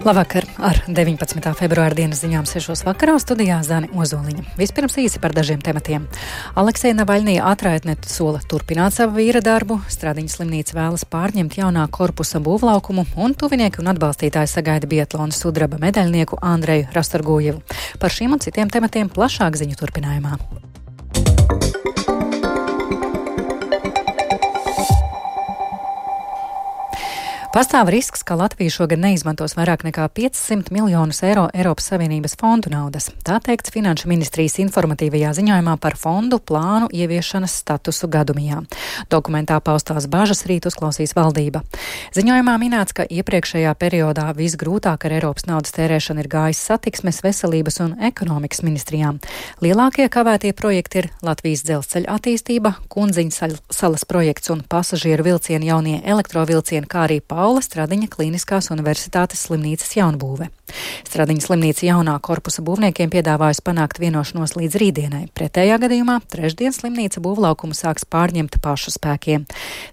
Labvakar! Ar 19. februāra dienas ziņām 6. vakarā studijā Zani Ozoliņa. Vispirms īsi par dažiem tematiem. Aleksēna Navaļnija atraitne sola turpināt savu vīra darbu, Stradiņas slimnīca vēlas pārņemt jaunā korpusa būvlaukumu, un tuvinieki un atbalstītāji sagaida Bietlona sudraba medaļnieku Andreju Rastargojevu. Par šiem un citiem tematiem plašāk ziņu turpinājumā. Pastāv risks, ka Latvija šogad neizmantos vairāk nekā 500 miljonus eiro Eiropas Savienības fondu naudas. Tā teikts Finanšu ministrijas informatīvajā ziņojumā par fondu plānu ieviešanas statusu gadumijā. Dokumentā paustās bažas rīt uzklausīs valdība. Ziņojumā minēts, ka iepriekšējā periodā visgrūtāk ar Eiropas naudas tērēšanu ir gājis satiksmes, veselības un ekonomikas ministrijām. Lielākie kavētie projekti ir Latvijas dzelzceļa attīstība, Kunziņa salas projekts un pasažieru vilcienu jaunie elektrovilcieni, kā arī pārējais Paula Stradiņa Kliniskās universitātes slimnīcas jaunbūve. Stradiņa slimnīca jaunā korpusa būvniekiem piedāvājusi panākt vienošanos līdz rītdienai. Pretējā gadījumā trešdien slimnīca būvlaukumu sāks pārņemt pašu spēkiem.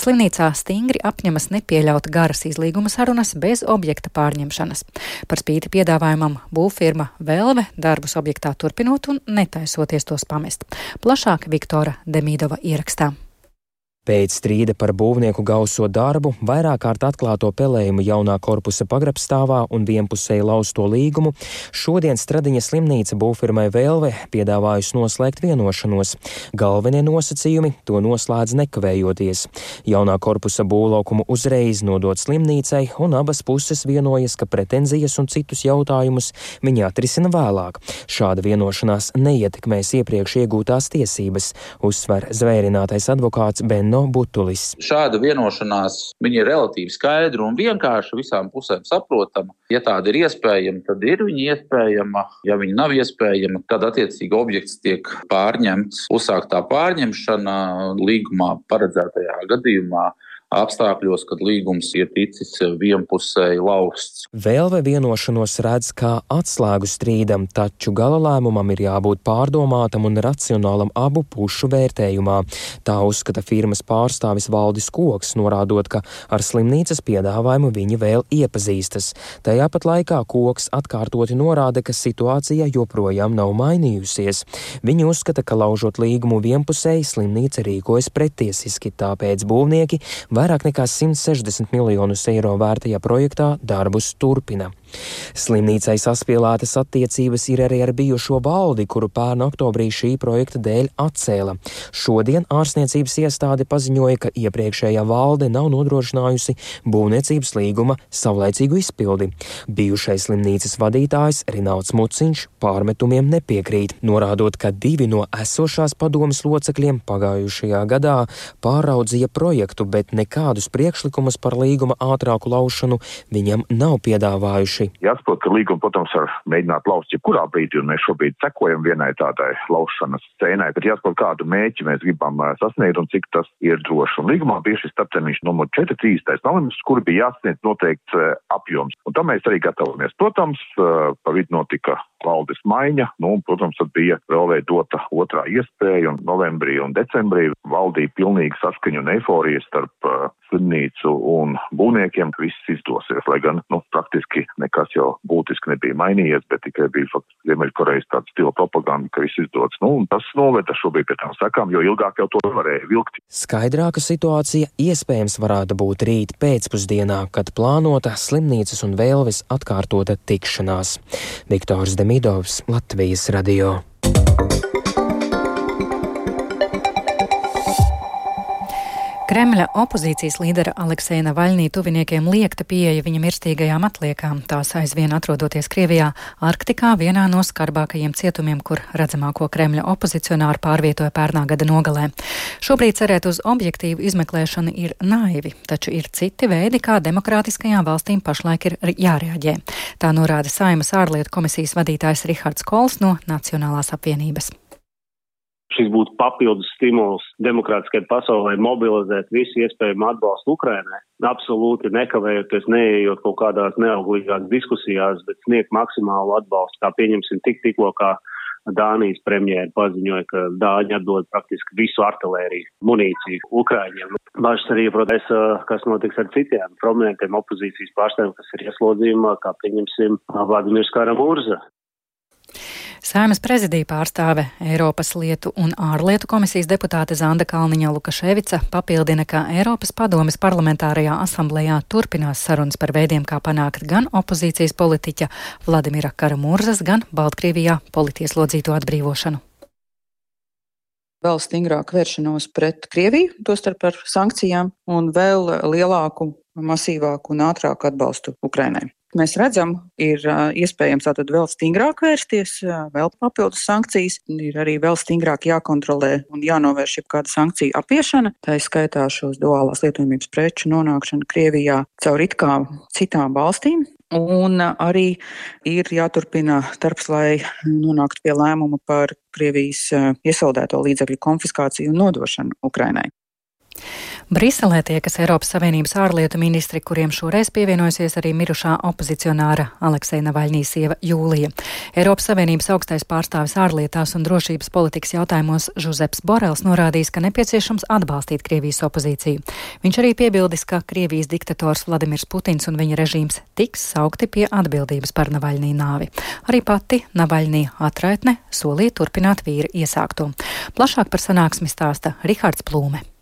Slimnīcā stingri apņemas nepieļaut garas izlīguma sarunas bez objekta pārņemšanas. Par spīti piedāvājumam būvfirma Velve darbus objektā turpinot un netaisoties tos pamest. Plašāk Viktora Demīdova ierakstā. Pēc strīda par būvnieku gauso darbu, vairāk kārt atklāto pelējumu jaunā korpusa pagrabstāvā un vienpusēji lausto līgumu, šodien Stradiņa slimnīca būvfirmai Vēlve piedāvājusi noslēgt vienošanos. Galvenie nosacījumi to noslēdz nekavējoties. Jaunā korpusa būvlaukumu uzreiz nodot slimnīcai, un abas puses vienojas, ka pretenzijas un citus jautājumus viņi atrisina vēlāk. Šāda vienošanās neietekmēs iepriekš iegūtās tiesības, uzsver zvērinātais advokāts Ben no Butulis. Šāda vienošanās ir relatīvi skaidra un vienkārša, visām pusēm saprotama. Ja tāda ir iespējama, tad ir viņa iespējama. Ja viņa nav iespējama, tad attiecīgi objekts tiek pārņemts. Uzsāktā pārņemšana līgumā paredzētajā gadījumā apstākļos, kad līgums ir ticis vienpusēji lausts. Vēl vai vienošanos redz kā atslēgu strīdam, taču gala lēmumam ir jābūt pārdomātam un racionālam abu pušu vērtējumā. Tā uzskata firmas pārstāvis Valdis Koks, norādot, ka ar slimnīcas piedāvājumu viņi vēl iepazīstas. Tajā pat laikā Koks atkārtoti norāda, ka situācija joprojām nav mainījusies. Viņi uzskata, ka laužot līgumu vienpusēji slimnīca rīkojas pretiesiski, tāpēc būvnieki var vairāk nekā 160 miljonus eiro vērtajā projektā darbus turpina. Slimnīcai saspīlētas attiecības ir arī ar bijušo valdi, kuru pērn oktobrī šī projekta dēļ atcēla. Šodien ārstniecības iestāde paziņoja, ka iepriekšējā valde nav nodrošinājusi būvniecības līguma savlaicīgu izpildi. Bijušais slimnīcas vadītājs Rinalds Muciņš pārmetumiem nepiekrīt, norādot, ka divi no esošās padomas locekļiem pagājušajā gadā pāraudzīja projektu, bet nekādus priekšlikumus par līguma ātrāku laušanu viņam nav piedāvājuši vienkārši. Jāsaprot, ka līgumu, protams, var mēģināt laust jebkurā brīdī, un mēs šobrīd sekojam vienai tādai laušanas scēnai, bet jāsaprot, kādu mēķi mēs gribam sasniegt un cik tas ir droši. Un līgumā bija šis starptermiņš numur 4, 3. novembris, kur bija jāsniedz noteikts apjoms. Un tam mēs arī gatavojamies. Protams, pa vidu notika valdes maiņa, nu, un, protams, tad bija vēl dota otrā iespēja, un novembrī un decembrī valdīja pilnīgi saskaņu un eiforija starp uh, slimnīcu un būvniekiem, ka viss izdosies, lai gan, nu, praktiski nekas jau būtiski nebija mainījies, bet tikai bija faktiski Ziemeļkorejas tāds stila propaganda, ka viss izdodas. Nu, un tas noveda šobrīd pie tām sekām, jo ilgāk jau to varēja vilkt. Skaidrāka situācija iespējams varētu būt rīt pēcpusdienā, kad plānota slimnīcas un vēlves atkārtota tikšanās. Viktors Demidovs, Latvijas radio. Kremļa opozīcijas līdera Aleksēna Vaļnī tuviniekiem liekta pieeja viņa mirstīgajām atliekām, tās aizvien atrodoties Krievijā, Arktikā, vienā no skarbākajiem cietumiem, kur redzamāko Kremļa opozicionāru pārvietoja pērnā gada nogalē. Šobrīd cerēt uz objektīvu izmeklēšanu ir naivi, taču ir citi veidi, kā demokrātiskajām valstīm pašlaik ir jārēģē. Tā norāda Saimas ārlietu komisijas vadītājs Rihards Kols no Nacionālās apvienības šis būtu papildus stimuls demokrātiskai pasaulē mobilizēt visu iespējamo atbalstu Ukrainai. Absolūti nekavējoties, neejot kaut kādās neauglīgās diskusijās, bet sniegt maksimālu atbalstu, kā pieņemsim tik tikko, kā Dānijas premjera paziņoja, ka Dāņi atdod praktiski visu artilēriju, munīciju Ukraiņiem. Bažas arī, protams, kas notiks ar citiem prominentiem opozīcijas pārstāvjiem, kas ir ieslodzījumā, kā pieņemsim Vladimirs Karamurza. Saimas prezidija pārstāve Eiropas lietu un ārlietu komisijas deputāte Zanda Kalniņa Lukaševica papildina, ka Eiropas padomes parlamentārajā asamblējā turpinās sarunas par veidiem, kā panākt gan opozīcijas politiķa Vladimira Karamurzas, gan Baltkrievijā politieslodzīto atbrīvošanu. Vēl stingrāku vēršanos pret Krieviju, tostarp ar sankcijām, un vēl lielāku, masīvāku un ātrāku atbalstu Ukrainai mēs redzam, ir iespējams tātad vēl stingrāk vērsties, vēl papildus sankcijas, ir arī vēl stingrāk jākontrolē un jānovērš jebkāda sankcija apiešana. Tā ir skaitā šos duālās lietojamības preču nonākšana Krievijā caur it kā citām valstīm. Un arī ir jāturpina darbs, lai nonāktu pie lēmuma par Krievijas iesaldēto līdzekļu konfiskāciju un nodošanu Ukrainai. Briselē tiekas Eiropas Savienības ārlietu ministri, kuriem šoreiz pievienojusies arī mirušā opozicionāra Alekseja Navaļnijas sieva Jūlija. Eiropas Savienības augstais pārstāvis ārlietās un drošības politikas jautājumos Žuzeps Borels norādījis, ka nepieciešams atbalstīt Krievijas opozīciju. Viņš arī piebildis, ka Krievijas diktators Vladimirs Putins un viņa režīms tiks saukti pie atbildības par Navaļnī nāvi. Arī pati Navaļnī atraitne solīja turpināt vīra iesākto. Plašāk par sanāksmi stāsta Rihards Plūme.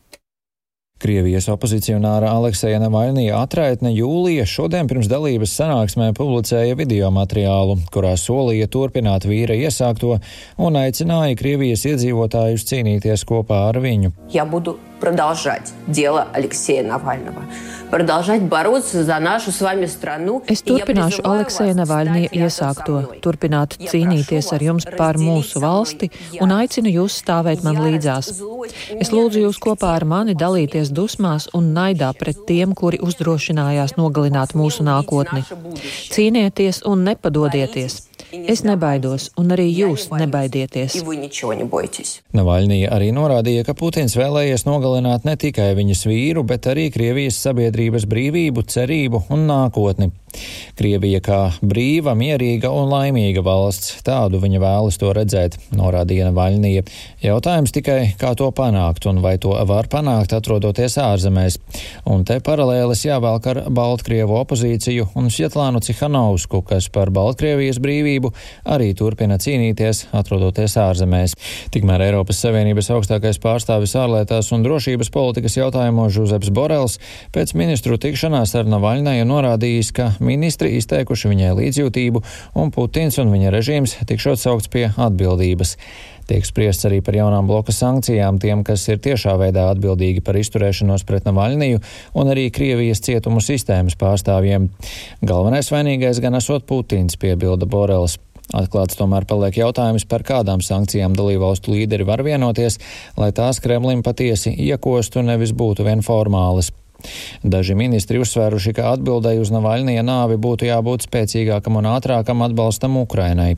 Krievijas opozicionāra Alekseja Navaļnija atraitne Jūlija šodien pirms dalības sanāksmē publicēja video materiālu, kurā solīja turpināt vīra iesākto un aicināja Krievijas iedzīvotājus cīnīties kopā ar viņu. Ja budu продолжать дело Алексея Навального продолжать бороться за нашу с вами страну. Es turpināšu Alekseja Navaļņie iesākto, turpināt cīnīties ar jums par mūsu valsti un aicinu jūs stāvēt man līdzās. Es lūdzu jūs kopā ar mani dalīties dusmās un naidā pret tiem, kuri uzdrošinājās nogalināt mūsu nākotni. Cīnieties un nepadodieties! Es nebaidos, un arī jūs nebaidieties. Navaļnija arī norādīja, ka Putins vēlējies nogalināt ne tikai viņas vīru, bet arī Krievijas sabiedrības brīvību, cerību un nākotni. Krievija kā brīva, mierīga un laimīga valsts, tādu viņa vēlas to redzēt, norādīja Navaļnija. Jautājums tikai, kā to panākt un vai to var panākt, atrodoties ārzemēs. Un te paralēlis jāvelk ar Baltkrievu opozīciju un Svietlānu Cihanovsku, kas par Baltkrievijas brīvību arī turpina cīnīties, atrodoties ārzemēs. Tikmēr Eiropas Savienības augstākais pārstāvis ārlietās un drošības politikas jautājumos Žuzeps Borels pēc ministru tikšanās ar Navaļnaju norādījis, ka ministri izteikuši viņai līdzjūtību, un Putins un viņa režīms tikšot saukts pie atbildības. Tiek spriests arī par jaunām bloka sankcijām tiem, kas ir tiešā veidā atbildīgi par izturēšanos pret Navaļniju un arī Krievijas cietumu sistēmas pārstāvjiem. Galvenais vainīgais gan esot Putins, piebilda Borels. Atklāts tomēr paliek jautājums, par kādām sankcijām dalībvalstu līderi var vienoties, lai tās Kremlim patiesi iekostu, nevis būtu vien formālas. Daži ministri uzsvēruši, ka atbildēji uz Navaļnija nāvi būtu jābūt spēcīgākam un ātrākam atbalstam Ukrainai.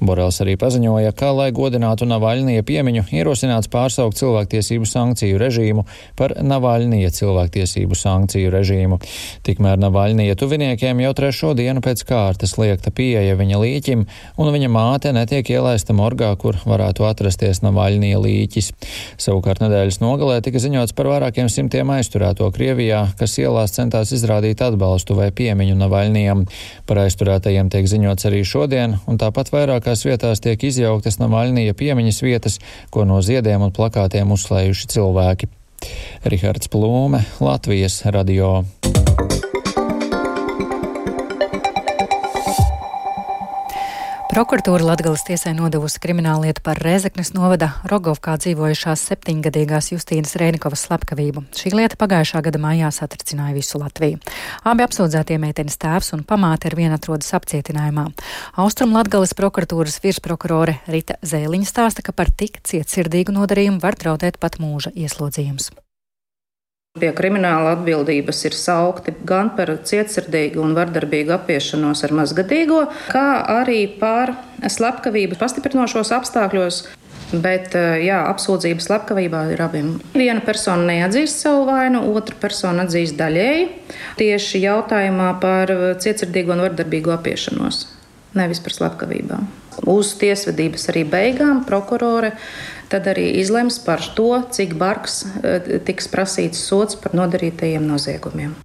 Borels arī paziņoja, ka, lai godinātu Navaļnija piemiņu, ierosināts pārsaukt cilvēktiesību sankciju režīmu par Navaļnija cilvēktiesību sankciju režīmu. Tikmēr Navaļnija tuviniekiem jau trešo dienu pēc kārtas liekta pieeja viņa līķim, un viņa māte netiek ielaista morgā, kur varētu atrasties Navaļnija līķis. Savukārt nedēļas nogalē tika ziņots par vairākiem simtiem aizturēto Krievijā, kas ielās centās izrādīt atbalstu vai piemiņu Navaļnijam. Par aizturētajiem tiek ziņots arī šodien, un tāpat Tāpat vairākās vietās tiek izjauktas Navaļnija piemiņas vietas, ko no ziediem un plakātiem uzslējuši cilvēki. Rihards Plūme, Latvijas radio. Prokuratūra Latgales tiesai nodevusi krimināllietu par Rezeknes novada Rogovkā dzīvojušās septiņgadīgās Justīnas Rēnikovas slepkavību. Šī lieta pagājušā gada mājā satricināja visu Latviju. Abi apsūdzētie meitenes tēvs un pamāte ar vienu atrodas apcietinājumā. Austrum Latgales prokuratūras virsprokurore Rita Zēliņa stāsta, ka par tik cietsirdīgu nodarījumu var draudēt pat mūža ieslodzījums. Pie krimināla atbildības ir saukti gan par cietsirdīgu un vardarbīgu apiešanos ar mazgadīgo, kā arī par slepkavību pastiprinošos apstākļos. Bet jā, apsūdzības slepkavībā ir abiem. Viena persona neatzīst savu vainu, otra persona atzīst daļēji tieši jautājumā par cietsirdīgu un vardarbīgu apiešanos, nevis par slepkavībām. Uz tiesvedības arī beigām prokurore tad arī izlems par to, cik bargs eh, tiks prasīts sots par nodarītajiem noziegumiem.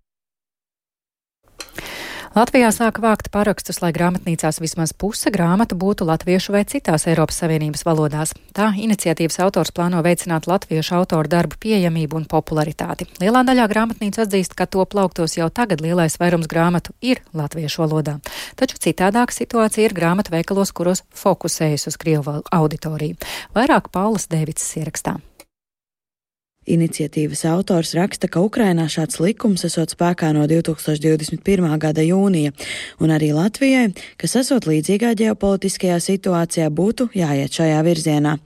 Latvijā sāka vākt parakstus, lai grāmatnīcās vismaz puse grāmatu būtu latviešu vai citās Eiropas Savienības valodās. Tā iniciatīvas autors plāno veicināt latviešu autoru darbu pieejamību un popularitāti. Lielā daļā grāmatnīcu atzīst, ka to plauktos jau tagad lielais vairums grāmatu ir latviešu valodā. Taču citādāka situācija ir grāmatu veikalos, kuros fokusējas uz Krievu auditoriju. Vairāk Paulas Dēvicis ierakstā. Iniciatīvas autors raksta, ka Ukrainā šāds likums esot spēkā no 2021. gada jūnija, un arī Latvijai, kas esot līdzīgā ģeopolitiskajā situācijā, būtu jāiet šajā virzienā.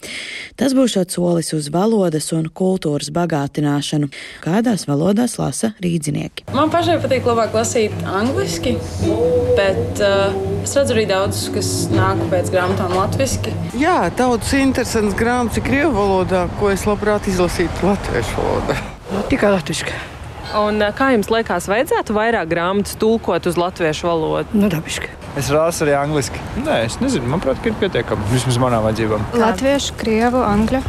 Tas būs šāds solis uz valodas un kultūras bagātināšanu, kādās valodās lasa rīdzinieki. Man pašai patīk labāk lasīt angliski, bet uh, es redzu arī daudzus, kas nāk pēc grāmatām latviski. Jā, daudz interesants grāmatas krievu valodā, ko es labprāt izlasītu latviešu latviešu valoda. Nu, tikai latviešu. Un, kā jums liekas, vajadzētu vairāk grāmatas tulkot uz latviešu valodu? Nu, dabiski. Es rasu arī angliski. Nē, es nezinu, manuprāt, ir pietiekami. Vismaz manām vajadzībām. Latviešu, krievu, angļu.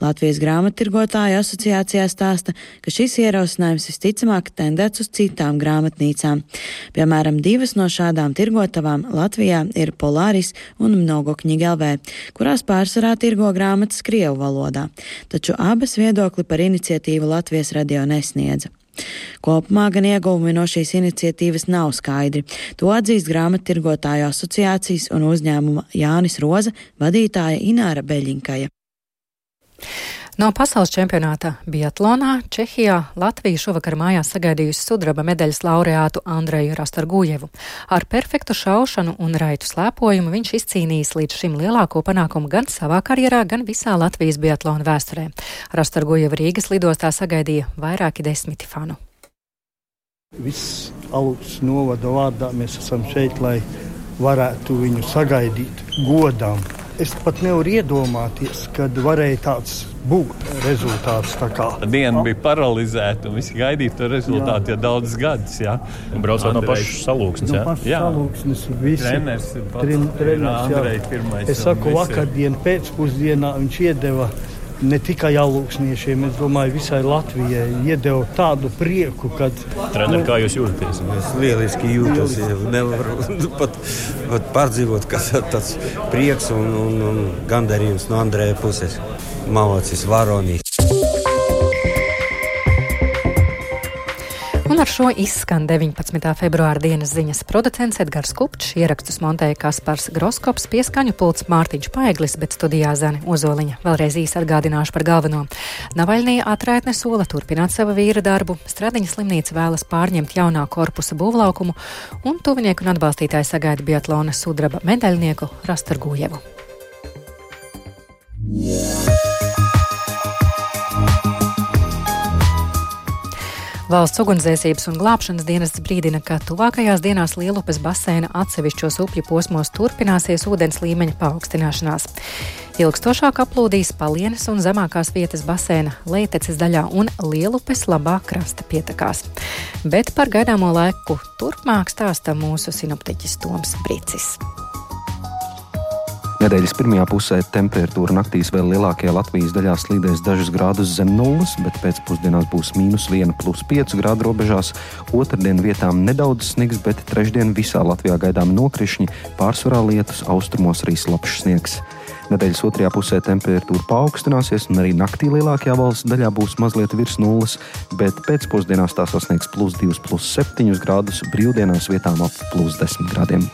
Latvijas grāmattirgotāju asociācijā stāsta, ka šis ierosinājums visticamāk tendēts uz citām grāmatnīcām. Piemēram, divas no šādām tirgotavām Latvijā ir Polāris un Mnogokņigelvē, kurās pārsvarā tirgo grāmatas krievu valodā, taču abas viedokli par iniciatīvu Latvijas radio nesniedza. Kopumā gan ieguvumi no šīs iniciatīvas nav skaidri. To atzīst grāmattirgotāju asociācijas un uzņēmuma Jānis Roza vadītāja Ināra Beļinkaja. No pasaules čempionāta Biatlonā Čehijā Latvija šovakar mājās sagaidījusi sudraba medaļas laureātu Andreju Rastargujevu. Ar perfektu šaušanu un raitu slēpojumu viņš izcīnījis līdz šim lielāko panākumu gan savā karjerā, gan visā Latvijas biatlona vēsturē. Rastargujeva Rīgas lidostā sagaidīja vairāki desmiti fanu. Viss augsts novada vārdā mēs esam šeit, lai varētu viņu sagaidīt godām. Es pat nevaru iedomāties, kad varēja tāds būt rezultāts. Diena bija paralizēta un visi gaidīja to rezultātu jā. jau daudzus gadus. Jā. Braucot no pašas salūksnes. No pašas salūksnes visi. Treneris ir pats. Tren, treneris, jā. Es saku, vakardien pēcpusdienā viņš iedeva ne tikai alūksniešiem, es domāju, visai Latvijai iedeva tādu prieku, ka. Trener, nu, kā jūs jūtaties? Es lieliski jūtos. Nevaru pat, pat pārdzīvot, kas tas prieks un, un, un gandarījums no Andrēja puses. Malacis, varonīs. Un ar šo izskan 19. februāra dienas ziņas producents Edgars Kupčs, ierakstus montēja Kaspars Groskops, pieskaņu pults Mārtiņš Paeglis, bet studijā Zani Ozoliņa. Vēlreiz īsi atgādināšu par galveno. Navaļnija atraitne sola turpināt savu vīra darbu, Stradiņa slimnīca vēlas pārņemt jaunā korpusa būvlaukumu, un tuvinieku un atbalstītāji sagaida Biatlona sudraba medaļnieku Rastargujevu. Yeah. Valsts ugunsdzēsības un glābšanas dienests brīdina, ka tuvākajās dienās Lielupes baseina atsevišķos upju posmos turpināsies ūdens līmeņa paaugstināšanās. Ilgstošāk aplūdīs palienes un zemākās vietas basēna leiteces daļā un Lielupes labā krasta pietekās. Bet par gaidāmo laiku turpmāk stāsta mūsu sinoptiķis Toms Brīcis. Nedēļas pirmajā pusē temperatūra naktīs vēl lielākajā Latvijas daļā slīdēs dažus grādus zem nulles, bet pēcpusdienās būs mīnus 1,5 grādu robežās. Otradien vietām nedaudz sniegs, bet trešdien visā Latvijā gaidām nokrišņi, pārsvarā lietus, austrumos arī slapjš sniegs. Nedēļas otrajā pusē temperatūra paaugstināsies, un arī naktī lielākajā valsts daļā būs mazliet virs nulles, bet pēcpusdienās tā sasniegs plus 2,7 grādus, brīvdienās vietām ap plus 10 grādiem.